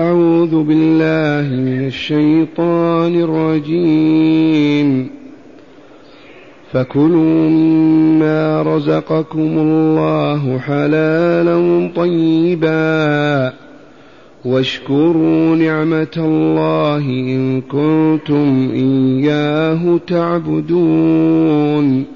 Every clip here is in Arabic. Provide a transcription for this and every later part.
أعوذ بالله من الشيطان الرجيم. فكلوا مما رزقكم الله حلالا طيبا واشكروا نعمة الله إن كنتم إياه تعبدون.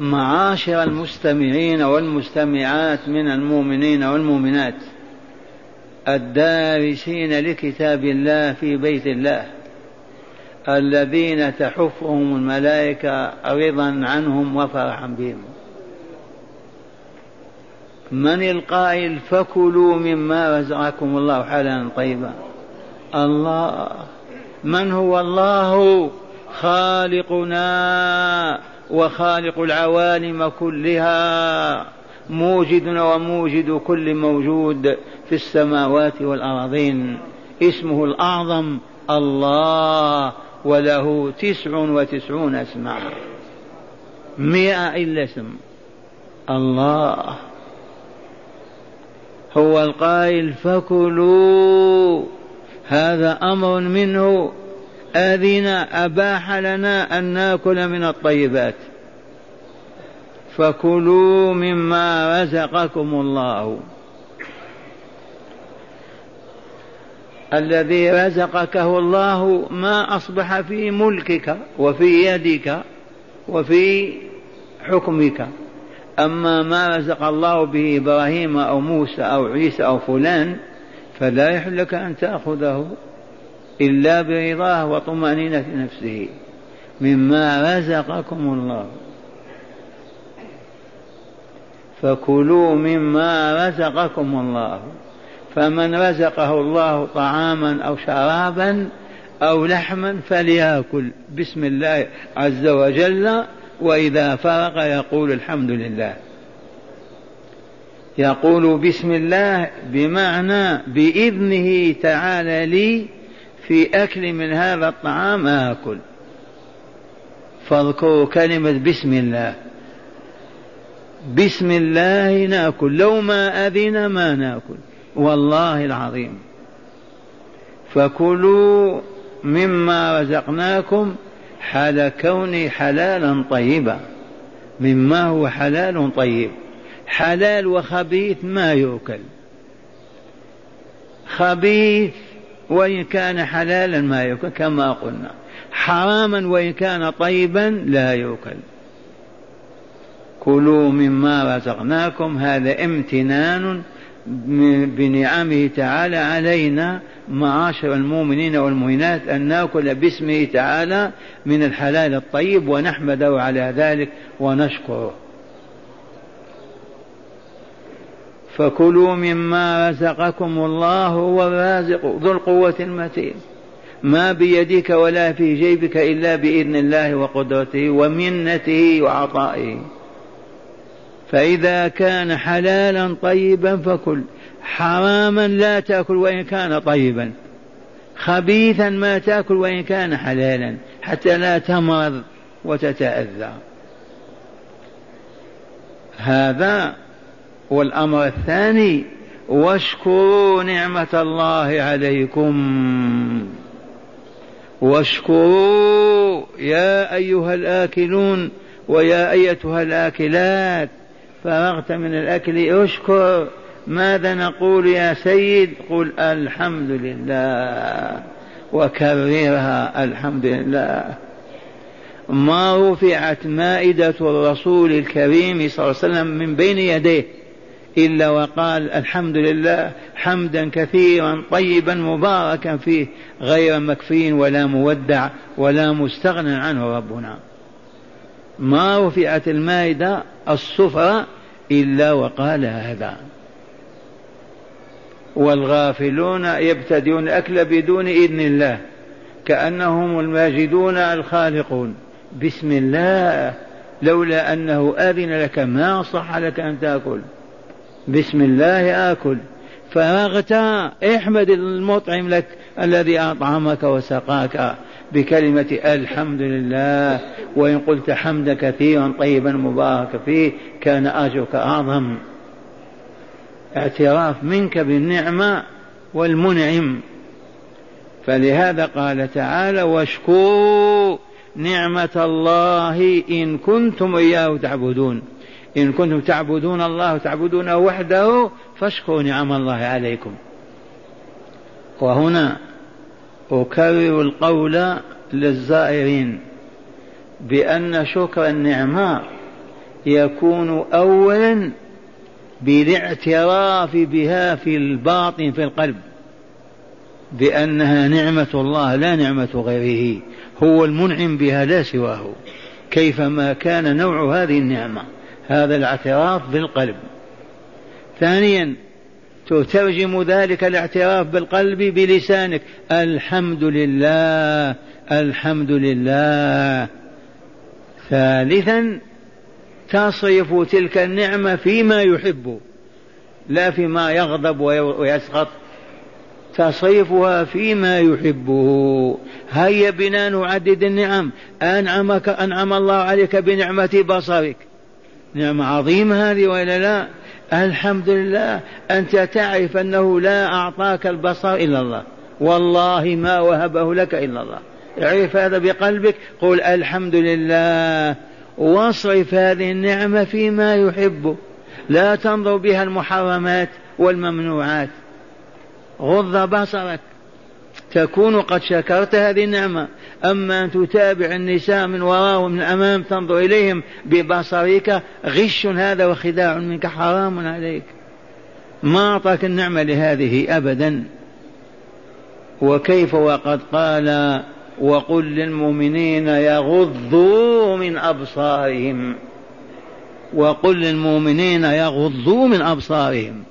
معاشر المستمعين والمستمعات من المؤمنين والمؤمنات الدارسين لكتاب الله في بيت الله الذين تحفهم الملائكة رضا عنهم وفرحا بهم. من القائل فكلوا مما رزقكم الله حلالا طيبا. الله من هو الله؟ خالقنا. وخالق العوالم كلها موجدنا وموجد كل موجود في السماوات والأراضين. اسمه الأعظم الله وله تسع وتسعون اسما مئة إلا اسم. الله. هو القائل فكلوا. هذا أمر منه. أذن أباح لنا أن نأكل من الطيبات. فكلوا مما رزقكم الله. الذي رزقكه الله ما أصبح في ملكك وفي يدك وفي حكمك. أما ما رزق الله به إبراهيم أو موسى أو عيسى أو فلان فلا يحل لك أن تأخذه. إلا برضاه وطمأنينة نفسه مما رزقكم الله. فكلوا مما رزقكم الله. فمن رزقه الله طعاما أو شرابا أو لحما فليأكل. بسم الله عز وجل. وإذا فرغ يقول الحمد لله. يقول بسم الله بمعنى بإذنه تعالى لي في أكل من هذا الطعام آكل. فاذكروا كلمة بسم الله. بسم الله نأكل لو ما أذن ما نأكل. والله العظيم. فكلوا مما رزقناكم حال كوني حلالا طيبا. مما هو حلال طيب. حلال وخبيث ما يؤكل. خبيث وإن كان حلالا ما يؤكل كما قلنا. حراما وإن كان طيبا لا يؤكل. كلوا مما رزقناكم هذا امتنان بنعمه تعالى علينا. معاشر المؤمنين والمؤمنات أن نأكل باسمه تعالى من الحلال الطيب ونحمده على ذلك ونشكره. فكلوا مما رزقكم الله هو الرازق ذو القوة المتين. ما بيدك ولا في جيبك إلا بإذن الله وقدرته ومنته وعطائه. فإذا كان حلالا طيبا فكل حراما لا تأكل وإن كان طيبا. خبيثا ما تأكل وإن كان حلالا حتى لا تمرض وتتأذى. هذا والأمر الثاني واشكروا نعمة الله عليكم. واشكروا يا أيها الآكلون ويا أيتها الآكلات. فرغت من الأكل اشكر. ماذا نقول يا سيد؟ قل الحمد لله. وكررها الحمد لله. ما رفعت مائدة الرسول الكريم صلى الله عليه وسلم من بين يديه. إلا وقال الحمد لله حمدا كثيرا طيبا مباركا فيه غير مكفين ولا مودع ولا مستغنى عنه ربنا. ما رفعت المائدة السفرة إلا وقال هذا. والغافلون يبتدئون الأكل بدون إذن الله كأنهم الماجدون الخالقون. بسم الله لولا أنه أذن لك ما صح لك أن تأكل. بسم الله آكل. فرغت احمد المطعم لك الذي أطعمك وسقاك بكلمة الحمد لله. وإن قلت حمدا كثيرا طيبا مباركا فيه كان أجرك أعظم. اعتراف منك بالنعمة والمنعم. فلهذا قال تعالى واشكروا نعمة الله إن كنتم إياه تعبدون. إن كنتم تعبدون الله تعبدونه وحده فاشكروا نعم الله عليكم. وهنا أكرر القول للزائرين بأن شكر النعمة يكون أولا بالاعتراف بها في الباطن في القلب بأنها نعمة الله لا نعمة غيره هو المنعم بها لا سواه. كيفما كان نوع هذه النعمة؟ هذا الاعتراف بالقلب. ثانيا تترجم ذلك الاعتراف بالقلب بلسانك. الحمد لله الحمد لله. ثالثا تصرف تلك النعمة فيما يحب لا فيما يغضب ويسخط. تصرفها فيما يحبه هيا بنا نعدد النعم. أنعمك أنعم الله عليك بنعمة بصرك. نعمة عظيمة هذه وإلا لا؟ الحمد لله أنت تعرف أنه لا أعطاك البصر إلا الله. والله ما وهبه لك إلا الله. اعرف هذا بقلبك. قل الحمد لله واصرف هذه النعمة فيما يحب. لا تنظر بها المحرمات والممنوعات. غض بصرك. تكون قد شكرت هذه النعمة. أما أن تتابع النساء من وراء ومن الأمام تنظر إليهم ببصرك غش هذا وخداع منك حرام عليك. ما أعطاك النعمة لهذه أبدا. وكيف وقد قال وقل للمؤمنين يغضوا من أبصارهم. وقل للمؤمنين يغضوا من أبصارهم.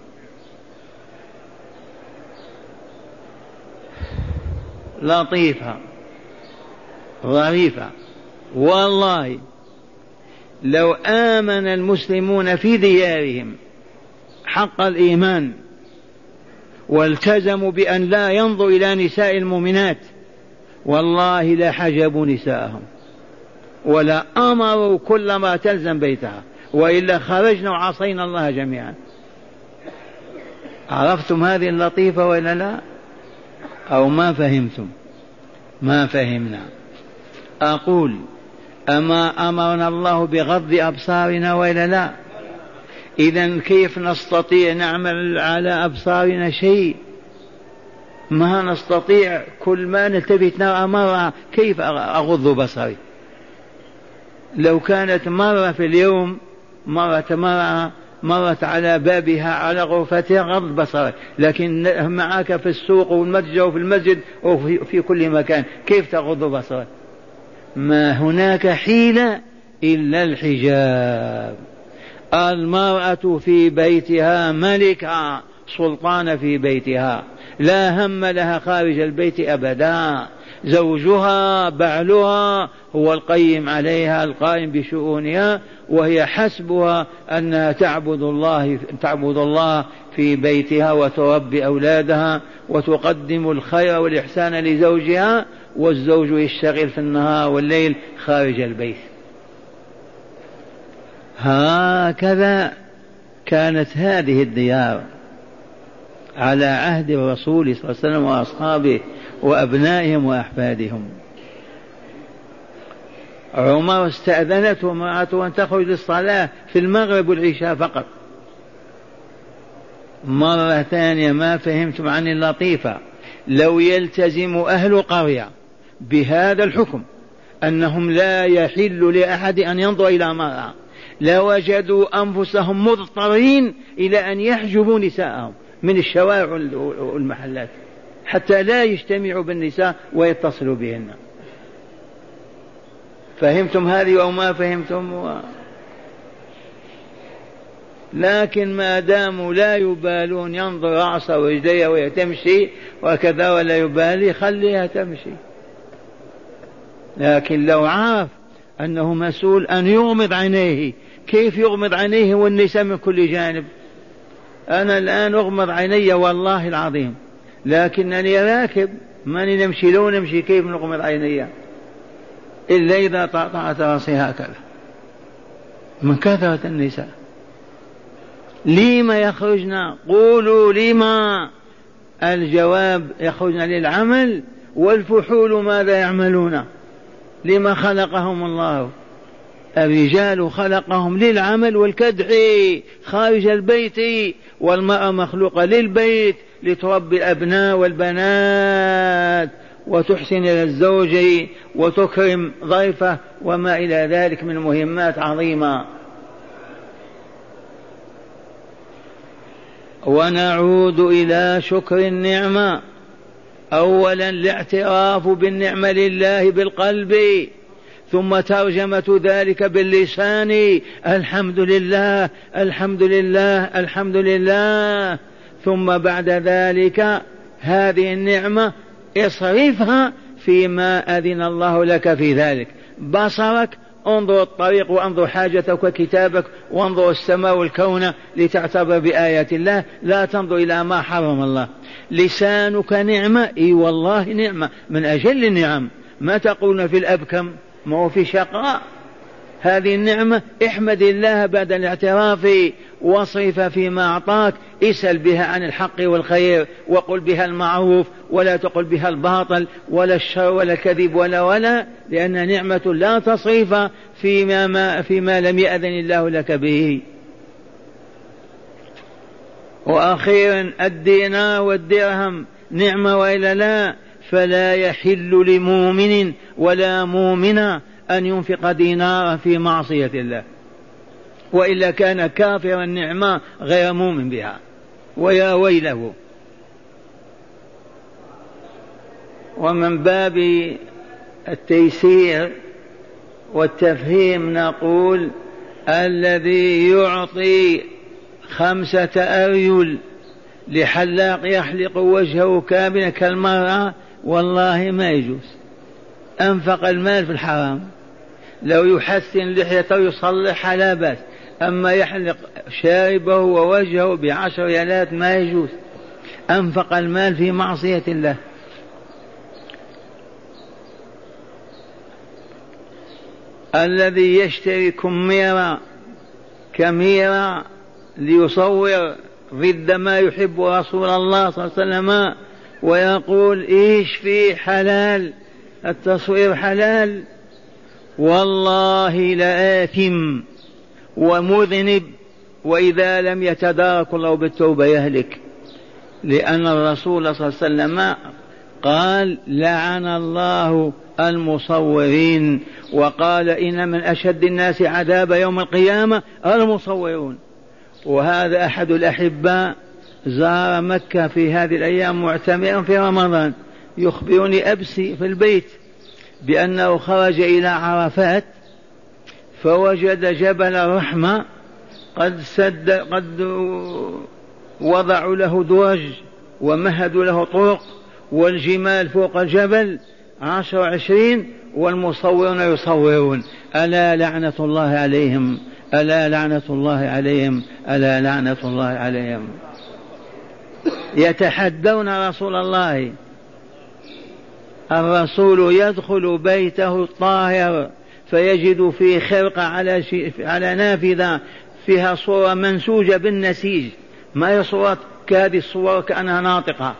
لطيفة ظريفة. والله لو آمن المسلمون في ديارهم حق الإيمان والتزموا بأن لا ينظر إلى نساء المؤمنات والله لحجبوا نساءهم ولا أمروا كل ما تلزم بيتها وإلا خرجنا وعصينا الله جميعا. عرفتم هذه اللطيفة وإلا لا؟ أو ما فهمتم. ما فهمنا. أقول أما أمرنا الله بغض أبصارنا وإلا لا؟ إذا كيف نستطيع نعمل على أبصارنا شيء؟ ما نستطيع كل ما نلتفت نرى مرة كيف أغض بصري؟ لو كانت مرة في اليوم مرة مرة مرت على بابها على غرفتها غض بصرك لكن معك في السوق والمتجر وفي المسجد وفي كل مكان كيف تغض بصرك؟ ما هناك حيلة إلا الحجاب. المرأة في بيتها ملكة سلطان في بيتها لا هم لها خارج البيت أبدا. زوجها بعلها هو القيم عليها القائم بشؤونها. وهي حسبها أنها تعبد الله تعبد الله في بيتها وتربي أولادها وتقدم الخير والإحسان لزوجها والزوج يشتغل في النهار والليل خارج البيت. هكذا كانت هذه الديار على عهد الرسول صلى الله عليه وسلم وأصحابه وأبنائهم وأحفادهم. عمر استأذنته امرأته أن تخرج للصلاة في المغرب والعشاء فقط. مرة ثانية ما فهمتم عن اللطيفة. لو يلتزم أهل قرية بهذا الحكم أنهم لا يحل لأحد أن ينظر إلى امرأة لوجدوا أنفسهم مضطرين إلى أن يحجبوا نساءهم من الشوارع والمحلات حتى لا يجتمعوا بالنساء ويتصلوا بهن. فهمتم هذه أو ما فهمتم؟ لكن ما داموا لا يبالون ينظر رأسه ورجليه وهي تمشي وكذا ولا يبالي خليها تمشي. لكن لو عرف أنه مسؤول أن يغمض عينيه كيف يغمض عينيه والنساء من كل جانب؟ أنا الآن أغمض عيني والله العظيم. لكنني راكب ماني نمشي لو نمشي كيف نغمض عيني؟ إلا إذا طأطأت رأسي هكذا. من كثرة النساء. لما يخرجن؟ قولوا لما الجواب يخرجن للعمل والفحول ماذا يعملون؟ لما خلقهم الله. الرجال خلقهم للعمل والكدح خارج البيت والمرأة مخلوقة للبيت لتربي الأبناء والبنات. وتحسن إلى الزوج وتكرم ضيفه وما إلى ذلك من مهمات عظيمة. ونعود إلى شكر النعمة. أولا الاعتراف بالنعمة لله بالقلب ثم ترجمة ذلك باللسان. الحمد لله الحمد لله الحمد لله. ثم بعد ذلك هذه النعمة اصرفها فيما أذن الله لك في ذلك. بصرك انظر الطريق وانظر حاجتك وكتابك وانظر السماء والكون لتعتبر بآيات الله. لا تنظر إلى ما حرم الله. لسانك نعمة إي والله نعمة. من أجل النعم. ما تقولون في الأبكم؟ ما هو في شقاء. هذه النعمة احمد الله بعد الاعتراف واصرف فيما أعطاك اسأل بها عن الحق والخير وقل بها المعروف ولا تقل بها الباطل ولا الشر ولا الكذب ولا ولا لأن نعمة لا تصريف فيما, ما فيما لم يأذن الله لك به. وأخيرا الدينار والدرهم نعمة وإلا لا فلا يحل لمؤمن ولا مؤمنة أن ينفق دينارا في معصية الله. وإلا كان كافرا النعمة غير مؤمن بها. ويا ويله. ومن باب التيسير والتفهيم نقول الذي يعطي خمسة أريل لحلاق يحلق وجهه كاملا كالمرأة والله ما يجوز. أنفق المال في الحرام. لو يحسن لحيته يصلحها لا بأس. أما يحلق شاربه ووجهه بعشر ريالات ما يجوز. أنفق المال في معصية الله. الذي يشتري كميرة كميرة ليصور ضد ما يحب رسول الله صلى الله عليه وسلم ويقول إيش فيه حلال؟ التصوير حلال. والله لآثم ومذنب وإذا لم يتدارك الله بالتوبة يهلك. لأن الرسول صلى الله عليه وسلم قال لعن الله المصورين وقال إن من أشد الناس عذاب يوم القيامة المصورون. وهذا أحد الأحباء زار مكة في هذه الأيام معتمرا في رمضان يخبرني أبسي في البيت. بأنه خرج إلى عرفات فوجد جبل الرحمة قد سد قد وضعوا له درج ومهدوا له طرق والجمال فوق الجبل عشر وعشرين والمصورون يصورون. ألا لعنة الله عليهم؟ ألا لعنة الله عليهم؟ ألا لعنة الله عليهم؟ يتحدون رسول الله. الرسول يدخل بيته الطاهر فيجد فيه خرقة على على نافذة فيها صورة منسوجة بالنسيج. ما هي صورة؟ كهذه الصورة كأنها ناطقة.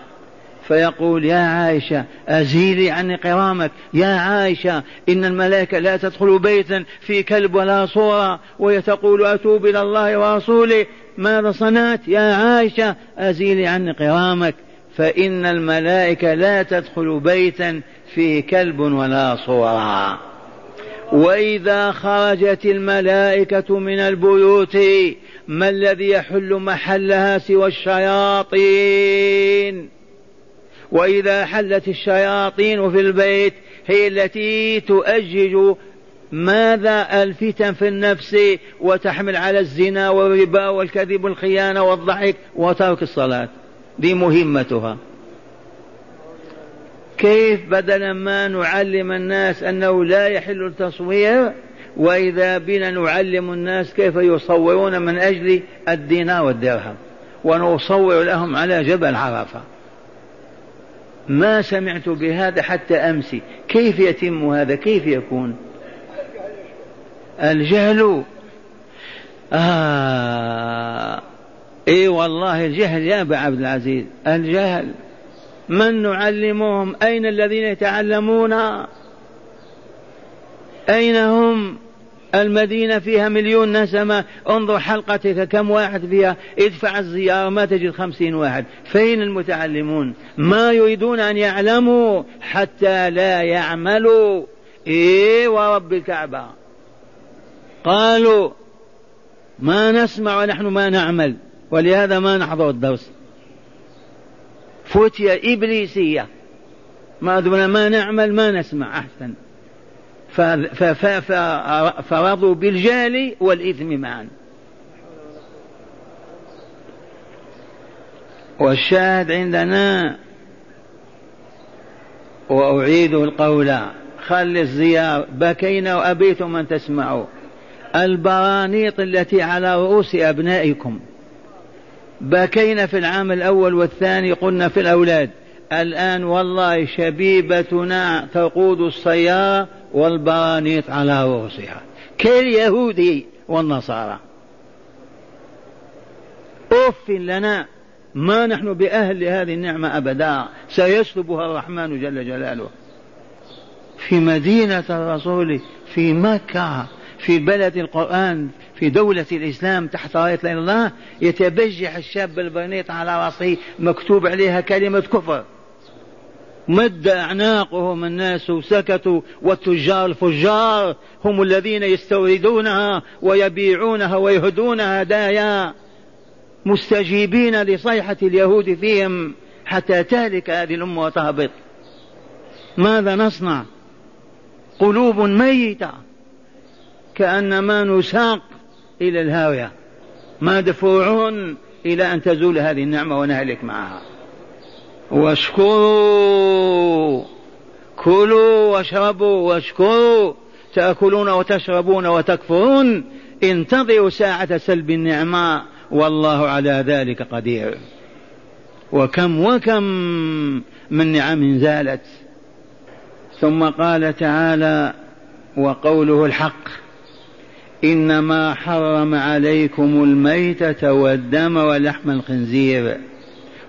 فيقول يا عائشة أزيلي عني قرامك يا عائشة إن الملائكة لا تدخل بيتا في كلب ولا صورة وهي تقول أتوب إلى الله ورسوله. ماذا صنعت؟ يا عائشة أزيلي عني قرامك فإن الملائكة لا تدخل بيتا فيه كلب ولا صورة وإذا خرجت الملائكة من البيوت ما الذي يحل محلها سوى الشياطين؟ وإذا حلت الشياطين في البيت هي التي تؤجج ماذا الفتن في النفس وتحمل على الزنا والربا والكذب والخيانة والضحك وترك الصلاة. دي مهمتها. كيف بدلا ما نعلم الناس أنه لا يحل التصوير وإذا بنا نعلم الناس كيف يصورون من أجل الدينار والدرهم ونصور لهم على جبل عرفة. ما سمعت بهذا حتى أمس كيف يتم هذا؟ كيف يكون؟ الجهل. آه. إي والله الجهل يا أبا عبد العزيز الجهل. من نعلمهم؟ أين الذين يتعلمون؟ أين هم؟ المدينة فيها مليون نسمة. انظر حلقتك كم واحد فيها؟ ادفع الزيارة ما تجد خمسين واحد. فين المتعلمون؟ ما يريدون أن يعلموا حتى لا يعملوا. إيه ورب الكعبة. قالوا ما نسمع ونحن ما نعمل. ولهذا ما نحضر الدرس. فتية إبليسية. ما دون ما نعمل ما نسمع أحسن. فرضوا بالجهل والإثم معا. والشاهد عندنا وأعيد القول خل الزيار بكينا وأبيتم أن تسمعوا. البرانيط التي على رؤوس أبنائكم. بكينا في العام الأول والثاني قلنا في الأولاد الآن والله شبيبتنا تقود السيارة والبرانيط على رؤوسها. كاليهود والنصارى. أف لنا ما نحن بأهل هذه النعمة أبدا. سيسلبها الرحمن جل جلاله. في مدينة الرسول في مكة في بلد القرآن في دولة الإسلام تحت راية الله يتبجح الشاب البرنيط على رأسه مكتوب عليها كلمة كفر. مد أعناقهم الناس وسكتوا والتجار الفجار هم الذين يستوردونها ويبيعونها ويهدونها هدايا مستجيبين لصيحة اليهود فيهم حتى تهلك هذه الأمة وتهبط. ماذا نصنع؟ قلوب ميتة. كأنما نساق إلى الهاوية. مدفوعون إلى أن تزول هذه النعمة ونهلك معها. واشكروا. كلوا واشربوا واشكروا. تأكلون وتشربون وتكفرون. انتظروا ساعة سلب النعمة. والله على ذلك قدير. وكم وكم من نعم زالت. ثم قال تعالى وقوله الحق. إنما حرم عليكم الميتة والدم ولحم الخنزير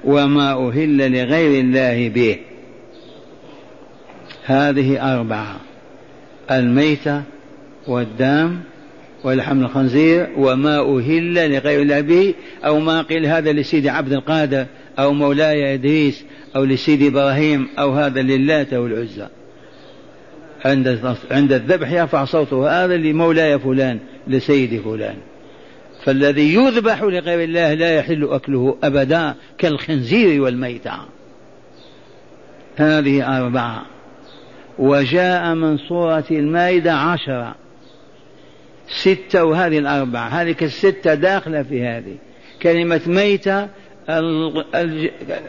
وما أهل لغير الله به. هذه أربعة الميتة والدم ولحم الخنزير وما أهل لغير الله به أو ما قيل هذا لسيدي عبد القادر أو مولاي إدريس أو لسيدي إبراهيم أو هذا للات أو العزى عند عند الذبح يرفع صوته هذا لمولاي فلان لسيدي فلان. فالذي يذبح لغير الله لا يحل أكله أبدا كالخنزير والميتة. هذه أربعة. وجاء من صورة المائدة عشرة. ستة وهذه الأربعة. هذه الستة داخلة في هذه. كلمة ميتة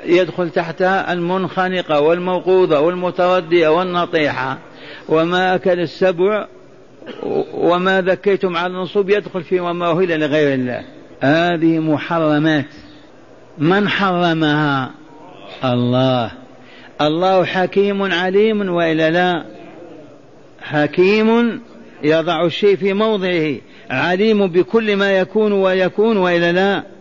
يدخل تحتها المنخنقة والموقوذة والمتردية والنطيحة. وما أكل السبع وما ذكيتم على النصوب يدخل في وما أهل لغير الله. هذه محرمات. من حرمها؟ الله. الله حكيم عليم وإلا لا؟ حكيم يضع الشيء في موضعه. عليم بكل ما يكون ويكون وإلا لا؟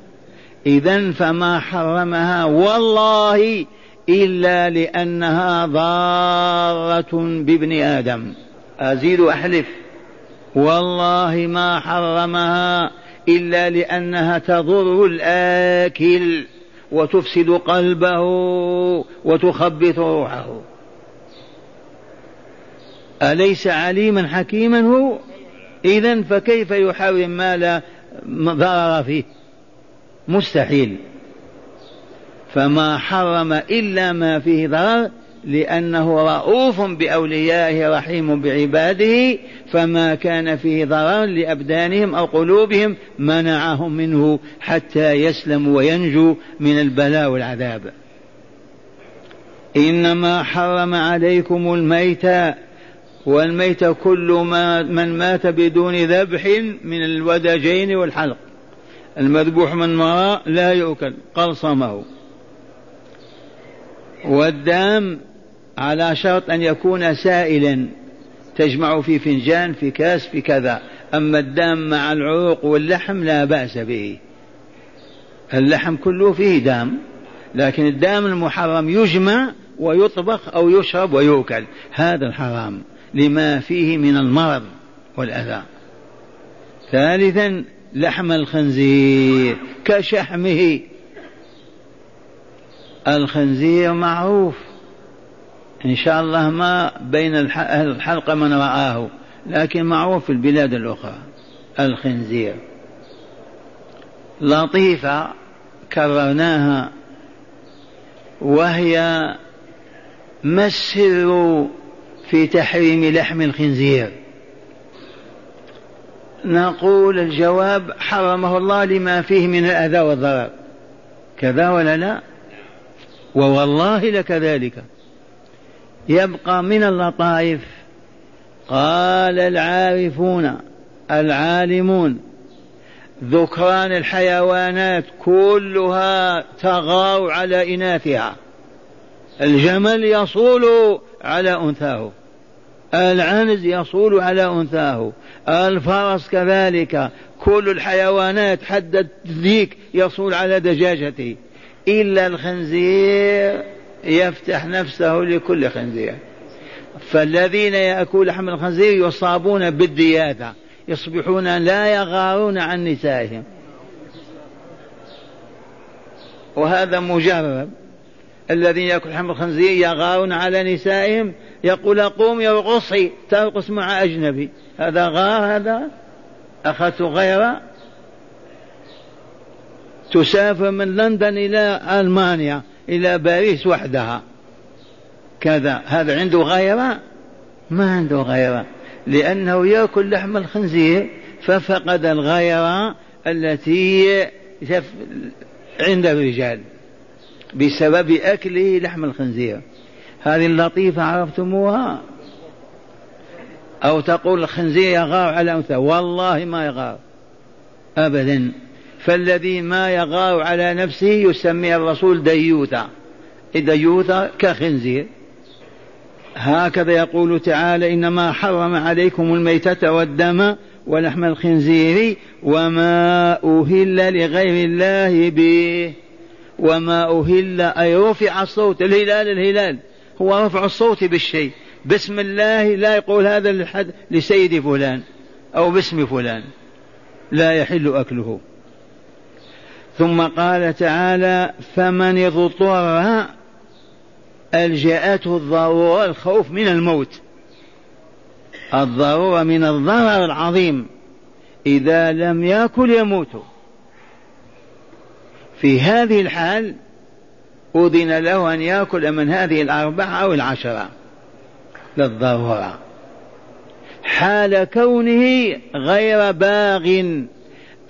إذا فما حرمها والله إلا لأنها ضارة بابن آدم. أزيد أحلف والله ما حرمها إلا لأنها تضر الآكل وتفسد قلبه وتخبث روحه. أليس عليما حكيما هو؟ إذا فكيف يحرم ما لا ضرر فيه؟ مستحيل. فما حرم إلا ما فيه ضرر لأنه رؤوف بأوليائه رحيم بعباده فما كان فيه ضرر لأبدانهم أو قلوبهم منعهم منه حتى يسلموا وينجوا من البلاء والعذاب. إنما حرم عليكم الميت والميت كل ما من مات بدون ذبح من الودجين والحلق. المذبوح من وراء لا يؤكل قلصمه والدام على شرط أن يكون سائلا تجمع في فنجان في كاس في كذا. أما الدام مع العروق واللحم لا بأس به. اللحم كله فيه دام لكن الدام المحرم يجمع ويطبخ أو يشرب ويؤكل. هذا الحرام لما فيه من المرض والأذى. ثالثا لحم الخنزير كشحمه. الخنزير معروف. إن شاء الله ما بين الحلقة من رآه لكن معروف في البلاد الأخرى. الخنزير. لطيفة كررناها. وهي ما السر في تحريم لحم الخنزير؟ نقول الجواب حرمه الله لما فيه من الأذى والضرر. كذا ولا لا؟ ووالله لكذلك. يبقى من اللطائف. قال العارفون العالمون ذكران الحيوانات كلها تغار على إناثها. الجمل يصول على أنثاه. العنز يصول على أنثاه. الفرس كذلك. كل الحيوانات حد الذيك يصول على دجاجته. إلا الخنزير يفتح نفسه لكل خنزير. فالذين يأكلون لحم الخنزير يصابون بالدياثة. يصبحون لا يغارون عن نسائهم. وهذا مجرب. الذين يأكل لحم الخنزير يغارون على نسائهم. يقول قوم يرقصي ترقص مع أجنبي. هذا غار هذا أخذت غيره تسافر من لندن إلى ألمانيا إلى باريس وحدها. كذا. هذا عنده غيرة ما عنده غيرة لأنه يأكل لحم الخنزير ففقد الغيرة التي عند الرجال بسبب أكله لحم الخنزير. هذه اللطيفة عرفتموها؟ أو تقول الخنزير يغار على أنثى. والله ما يغار. أبدا. فالذي ما يغار على نفسه يسمي الرسول ديوثا. ديوثا كخنزير. هكذا يقول تعالى إنما حرم عليكم الميتة والدم ولحم الخنزير وما أهل لغير الله به. وما أهل أي رفع الصوت الهلال الهلال. هو رفع الصوت بالشيء. بسم الله لا يقول هذا لحد لسيد فلان أو باسم فلان. لا يحل أكله. ثم قال تعالى فمن اضطر ألجأته الضرورة الخوف من الموت. الضرورة من الضرر العظيم. إذا لم يأكل يموت. في هذه الحال أذن له أن يأكل من هذه الأربعة أو العشرة. للضرورة حال كونه غير باغ.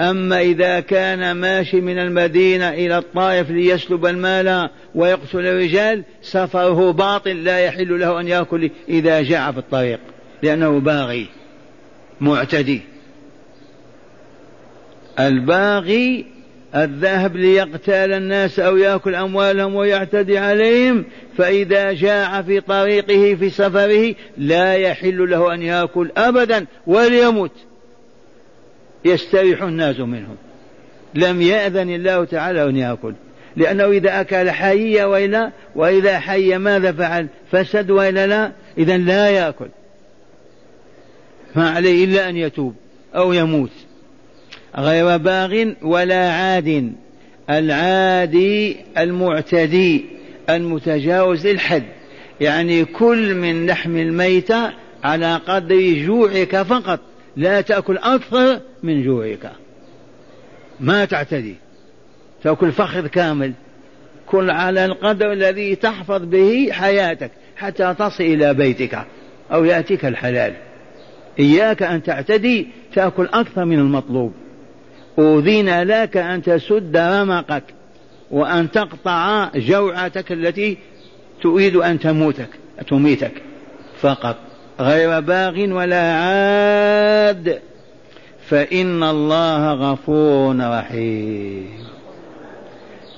أما إذا كان ماشي من المدينة إلى الطائف ليسلب المال ويقتل الرجال سفره باطل لا يحل له أن يأكل إذا جاع في الطريق لأنه باغي معتدي. الباغي الذاهب ليقتال الناس أو يأكل أموالهم ويعتدي عليهم فإذا جاع في طريقه في سفره لا يحل له أن يأكل أبدا وليمت يستريح الناس منهم. لم يأذن الله تعالى أن يأكل. لأنه إذا أكل حية وإلا وإذا حي ماذا فعل؟ فسد وإلا لا إذا لا يأكل. ما عليه إلا أن يتوب أو يموت. غير باغ ولا عاد. العادي المعتدي المتجاوز للحد. يعني كل من لحم الميتة على قدر جوعك فقط. لا تأكل أكثر من جوعك. ما تعتدي. تأكل فخذ كامل. كل على القدر الذي تحفظ به حياتك حتى تصل إلى بيتك أو يأتيك الحلال. إياك أن تعتدي تأكل أكثر من المطلوب. أذن لك أن تسد رمقك وأن تقطع جوعتك التي تريد أن تموتك تميتك. فقط غير باغ ولا عاد. فإن الله غفور رحيم.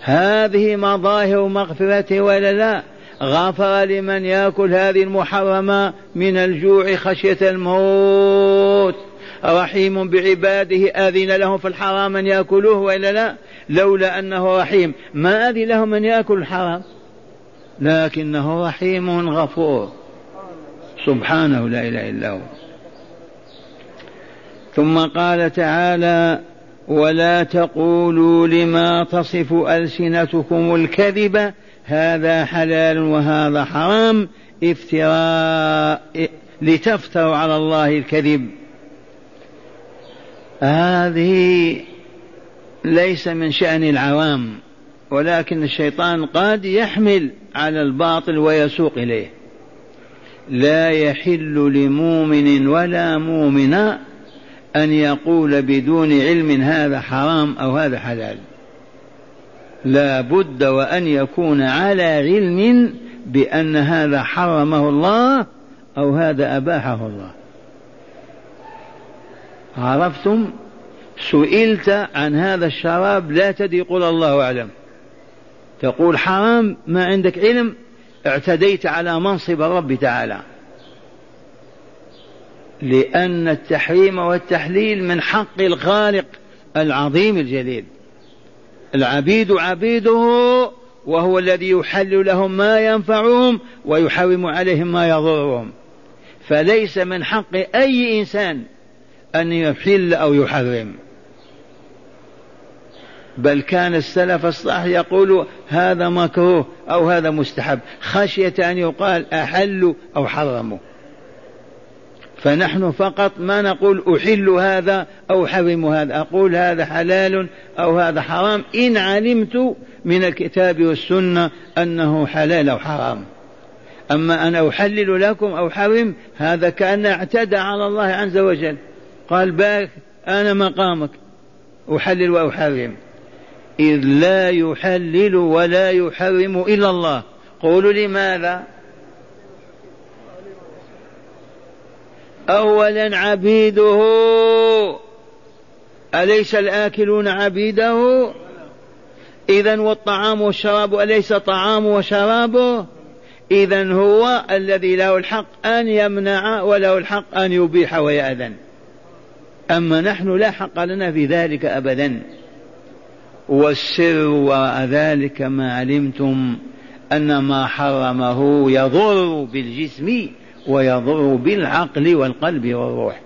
هذه مظاهر مغفرته ولا لا؟ غفر لمن يأكل هذه المحرمة من الجوع خشية الموت. رحيم بعباده أذن لهم في الحرام أن يأكلوه وإلا لا؟ لولا أنه رحيم. ما أذن لهم أن يأكلوا الحرام؟ لكنه رحيم غفور. سبحانه لا إله إلا هو. ثم قال تعالى ولا تقولوا لما تصف ألسنتكم الكذب هذا حلال وهذا حرام افتراء لتفتروا على الله الكذب. هذه ليس من شأن العوام ولكن الشيطان قد يحمل على الباطل ويسوق إليه. لا يحل لمؤمن ولا مؤمنة أن يقول بدون علم هذا حرام أو هذا حلال. لا بد وأن يكون على علم بأن هذا حرمه الله أو هذا أباحه الله. عرفتم سئلت عن هذا الشراب لا تدري قل الله أعلم. تقول حرام ما عندك علم اعتديت على منصب الرب تعالى. لأن التحريم والتحليل من حق الخالق العظيم الجليل. العبيد عبيده وهو الذي يحل لهم ما ينفعهم ويحرم عليهم ما يضرهم. فليس من حق أي إنسان أن يحل أو يحرم. بل كان السلف الصالح يقول هذا مكروه أو هذا مستحب. خشية أن يقال أحلوا أو حرموا فنحن فقط ما نقول أحل هذا أو حرم هذا. أقول هذا حلال أو هذا حرام. إن علمت من الكتاب والسنة أنه حلال أو حرام. أما أنا أحلل لكم أو حرم هذا كأن اعتدى على الله عز وجل. قال بارك أنا مقامك. أحلل وأحرم. إذ لا يحلل ولا يحرم إلا الله. قولوا لماذا أولا عبيده. أليس الآكلون عبيده؟ إذا والطعام والشراب أليس طعام وشرابه إذا هو الذي له الحق أن يمنع وله الحق أن يبيح ويأذن. أما نحن لا حق لنا في ذلك أبدا. والسر وراء ذلك ما علمتم أن ما حرمه يضر بالجسم ويضر بالعقل والقلب والروح.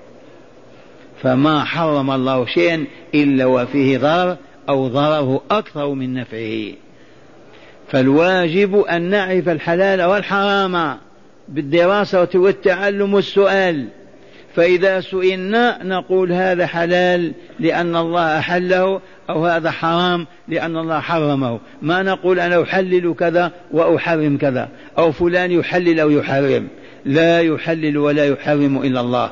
فما حرم الله شيئا إلا وفيه ضرر أو ضرره أكثر من نفعه. فالواجب أن نعرف الحلال والحرام بالدراسة والتعلم والسؤال. فإذا سئلنا نقول هذا حلال لأن الله أحله أو هذا حرام لأن الله حرمه. ما نقول أنا أحلل كذا وأحرم كذا. أو فلان يحلل أو يحرم. لا يحلل ولا يحرم إلا الله.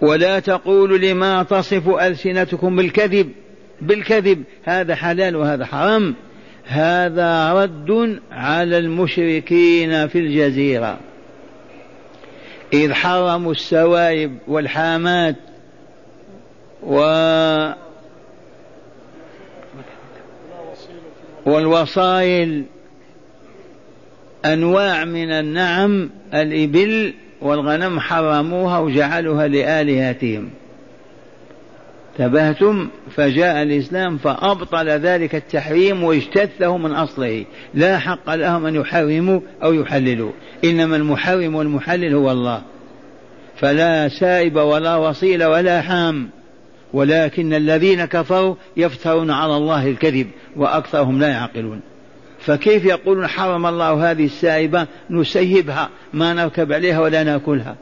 ولا تقولوا لما تصف ألسنتكم بالكذب. بالكذب. هذا حلال وهذا حرام. هذا رد على المشركين في الجزيرة. إذ حرموا السوائب والحامات و والوصائل أنواع من النعم الإبل والغنم حرموها وجعلوها لآلهتهم. انتبهتم فجاء الإسلام فأبطل ذلك التحريم واجتثه من أصله. لا حق لهم أن يحرموا أو يحللوا. إنما المحرم والمحلل هو الله. فلا سائب ولا وصيل ولا حام. ولكن الذين كفروا يفترون على الله الكذب وأكثرهم لا يعقلون. فكيف يقولون حرم الله هذه السائبة؟ نسيبها ما نركب عليها ولا نأكلها.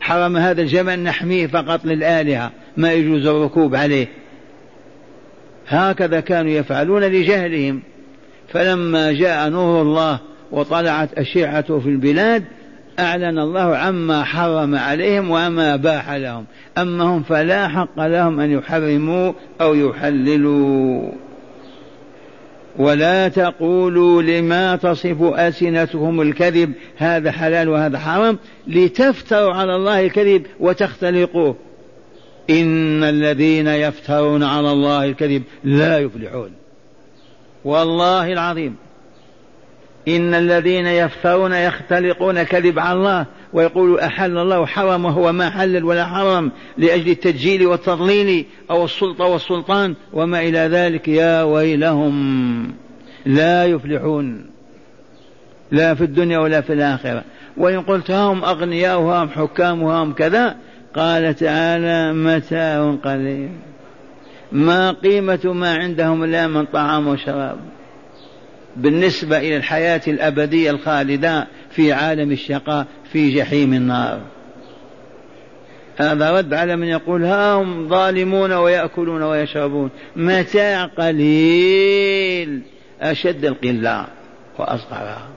حرم هذا الجمل نحميه فقط للآلهة. ما يجوز الركوب عليه. هكذا كانوا يفعلون لجهلهم. فلما جاء نور الله وطلعت أشعته في البلاد أعلن الله عما حرم عليهم وما باح لهم. أما هم فلا حق لهم أن يحرموا أو يحللوا. ولا تقولوا لما تصف ألسنتكم الكذب هذا حلال وهذا حرام. لتفتروا على الله الكذب وتختلقوه. إن الذين يفترون على الله الكذب لا يفلحون. والله العظيم. إن الذين يفترون يختلقون كذب على الله ويقول أحل الله وحرم وهو ما حلل ولا حرم لأجل التجيل والتضليل أو السلطة والسلطان وما إلى ذلك يا ويلهم. لا يفلحون. لا في الدنيا ولا في الآخرة. وإن قلت هم أغنياء وهم حكام وهم كذا قال تعالى متاع قليل. ما قيمة ما عندهم لا من طعام وشراب. بالنسبة إلى الحياة الأبدية الخالدة في عالم الشقاء في جحيم النار. هذا رد على من يقول ها هم ظالمون ويأكلون ويشربون. متاع قليل أشد القلة وأصغرها.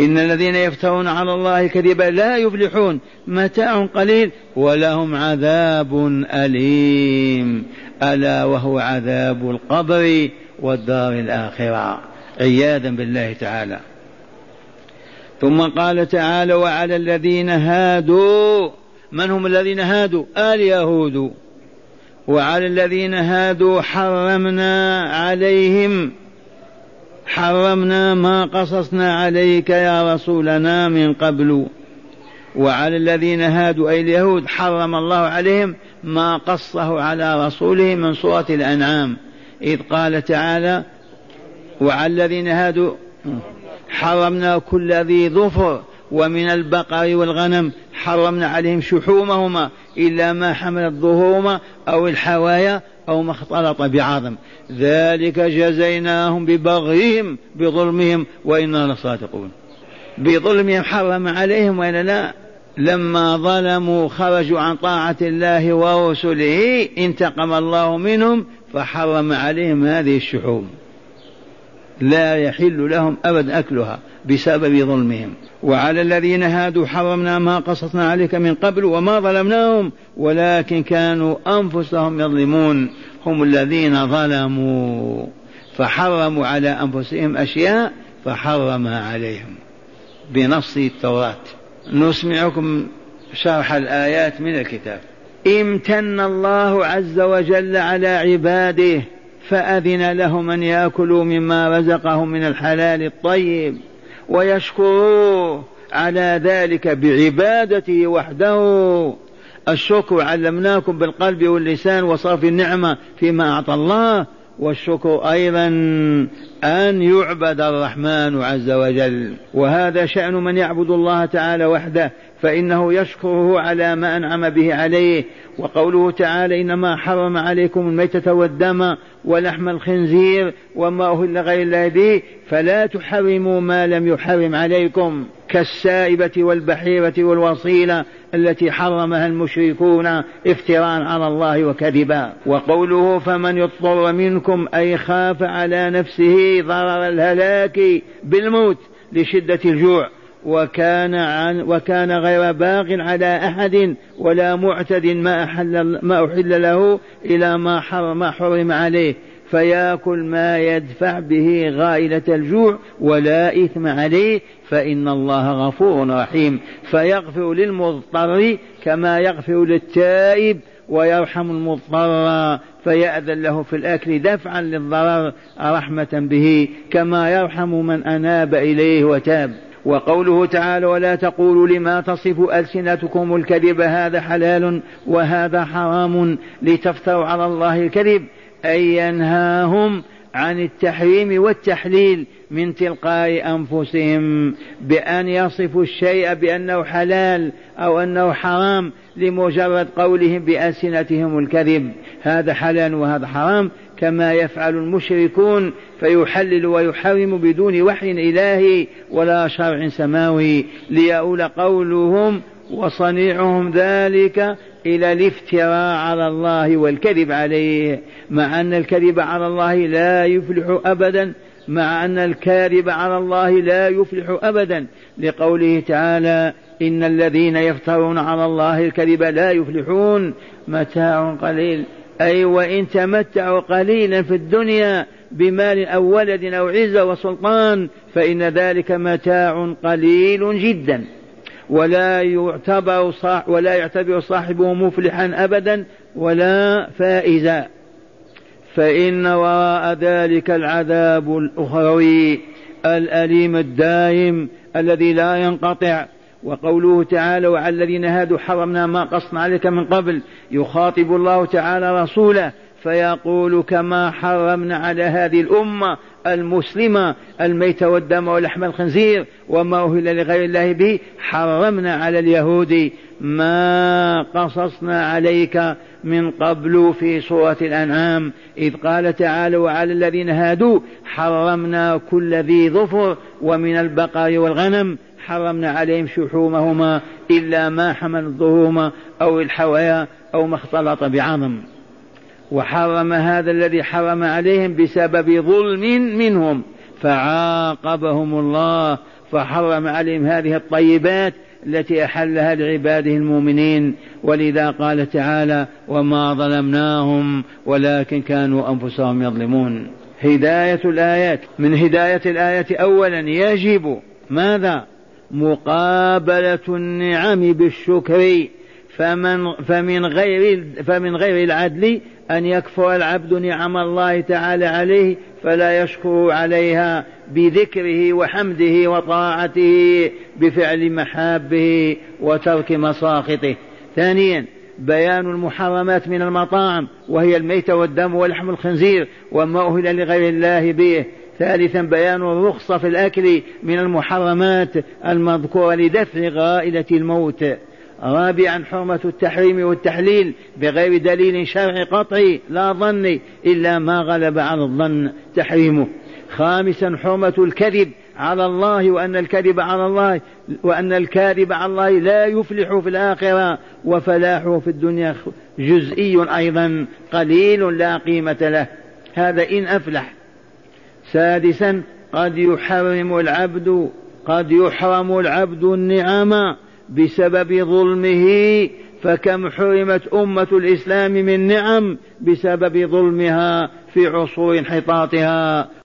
إن الذين يفترون على الله كذبا لا يفلحون. متاع قليل ولهم عذاب أليم. ألا وهو عذاب القبر والدار الآخرة. عياذا بالله تعالى. ثم قال تعالى وعلى الذين هادوا. من هم الذين هادوا؟ اليهود وعلى الذين هادوا حرمنا عليهم حرمنا ما قصصنا عليك يا رسولنا من قبل. وعلى الذين هادوا أي اليهود حرم الله عليهم ما قصه على رسوله من سورة الأنعام. إذ قال تعالى وعلى الذين هادوا حرمنا كل ذي ظفر ومن البقر والغنم حرمنا عليهم شحومهما إلا ما حملت ظهورهما أو الحوايا أو ما اختلط بعظم. ذلك جزيناهم ببغيهم بظلمهم وإنا لصادقون. بظلمهم حرم عليهم وإلا لا؟ لما ظلموا خرجوا عن طاعة الله ورسله انتقم الله منهم فحرم عليهم هذه الشحوم. لا يحل لهم أبدا أكلها بسبب ظلمهم. وعلى الذين هادوا حرمنا ما قصصنا عليك من قبل وما ظلمناهم ولكن كانوا أنفسهم يظلمون. هم الذين ظلموا. فحرموا على أنفسهم أشياء فحرمها عليهم. بنص التوراة. نسمعكم شرح الآيات من الكتاب. امتن الله عز وجل على عباده فأذن لهم أن يأكلوا مما رزقهم من الحلال الطيب ويشكروه على ذلك بعبادته وحده. الشكر علمناكم بالقلب واللسان وصرف النعمة فيما أعطى الله والشكر أيضا أن يعبد الرحمن عز وجل. وهذا شأن من يعبد الله تعالى وحده فإنه يشكره على ما أنعم به عليه وقوله تعالى إنما حرم عليكم الميتة والدم ولحم الخنزير وما أهل غير الله به فلا تحرموا ما لم يحرم عليكم كالسائبة والبحيرة والوصيلة التي حرمها المشركون افتراء على الله وكذبا. وقوله فمن يضطر منكم أي خاف على نفسه ضرر الهلاك بالموت لشدة الجوع. وكان عن وكان غير باغ على أحد ولا معتد ما أحل ما أحل له إلى ما حرم ما حرم عليه. فياكل ما يدفع به غائلة الجوع ولا إثم عليه فإن الله غفور رحيم. فيغفر للمضطر كما يغفر للتائب ويرحم المضطر فيأذن له في الأكل دفعا للضرر رحمة به كما يرحم من أناب إليه وتاب. وقوله تعالى ولا تقولوا لما تصف ألسنتكم الكذب هذا حلال وهذا حرام لتفتروا على الله الكذب أي ينهاهم عن التحريم والتحليل من تلقاء أنفسهم بأن يصفوا الشيء بأنه حلال أو أنه حرام لمجرد قولهم بألسنتهم الكذب هذا حلال وهذا حرام كما يفعل المشركون فيحلل ويحرم بدون وحي إلهي ولا شرع سماوي. ليؤول قولهم وصنيعهم ذلك إلى الافتراء على الله والكذب عليه. مع أن الكذب على الله لا يفلح أبدا مع أن الكاذب على الله لا يفلح أبدا. لقوله تعالى إن الذين يفترون على الله الكذب لا يفلحون. متاع قليل. أي وإن تمتعوا قليلا في الدنيا بمال أو ولد أو عزة وسلطان فإن ذلك متاع قليل جدا. ولا يعتبر صاح ولا يعتبر صاحبه مفلحا أبدا ولا فائزا. فإن وراء ذلك العذاب الأخروي الأليم الدائم الذي لا ينقطع وقوله تعالى وعلى الذين هادوا حرمنا ما قصنا عليك من قبل يخاطب الله تعالى رسوله فيقول كما حرمنا على هذه الأمة المسلمة الميت والدم ولحم الخنزير وما أهل لغير الله به حرمنا على اليهود ما قصصنا عليك من قبل في سورة الأنعام. إذ قال تعالى وعلى الذين هادوا حرمنا كل ذي ظفر ومن البقر والغنم حرمنا عليهم شحومهما إلا ما حمل الظهوم أو الحوايا أو ما اختلط بعظم. وحرم هذا الذي حرم عليهم بسبب ظلم منهم. فعاقبهم الله فحرم عليهم هذه الطيبات التي أحلها لعباده المؤمنين. ولذا قال تعالى وما ظلمناهم ولكن كانوا أنفسهم يظلمون هداية الآيات. من هداية الآية اولا يجب. ماذا؟ مقابلة النعم بالشكر فمن فمن غير فمن غير العدل أن يكفر العبد نعم الله تعالى عليه فلا يشكر عليها بذكره وحمده وطاعته بفعل محابه وترك مساخطه. ثانيا بيان المحرمات من المطاعم وهي الميت والدم ولحم الخنزير وما أهل لغير الله به. ثالثا بيان الرخصة في الأكل من المحرمات المذكورة لدفع غائلة الموت. رابعا حرمة التحريم والتحليل بغير دليل شرعي قطعي لا ظني إلا ما غلب على الظن تحريمه. خامسا حرمة الكذب على الله وأن الكذب على الله وأن الكاذب على الله لا يفلح في الآخرة وفلاحه في الدنيا جزئي أيضا قليل لا قيمة له. هذا إن أفلح سادسا قد يحرم العبد قد يحرم العبد النعم بسبب ظلمه فكم حرمت أمة الإسلام من نعم بسبب ظلمها في عصور انحطاطها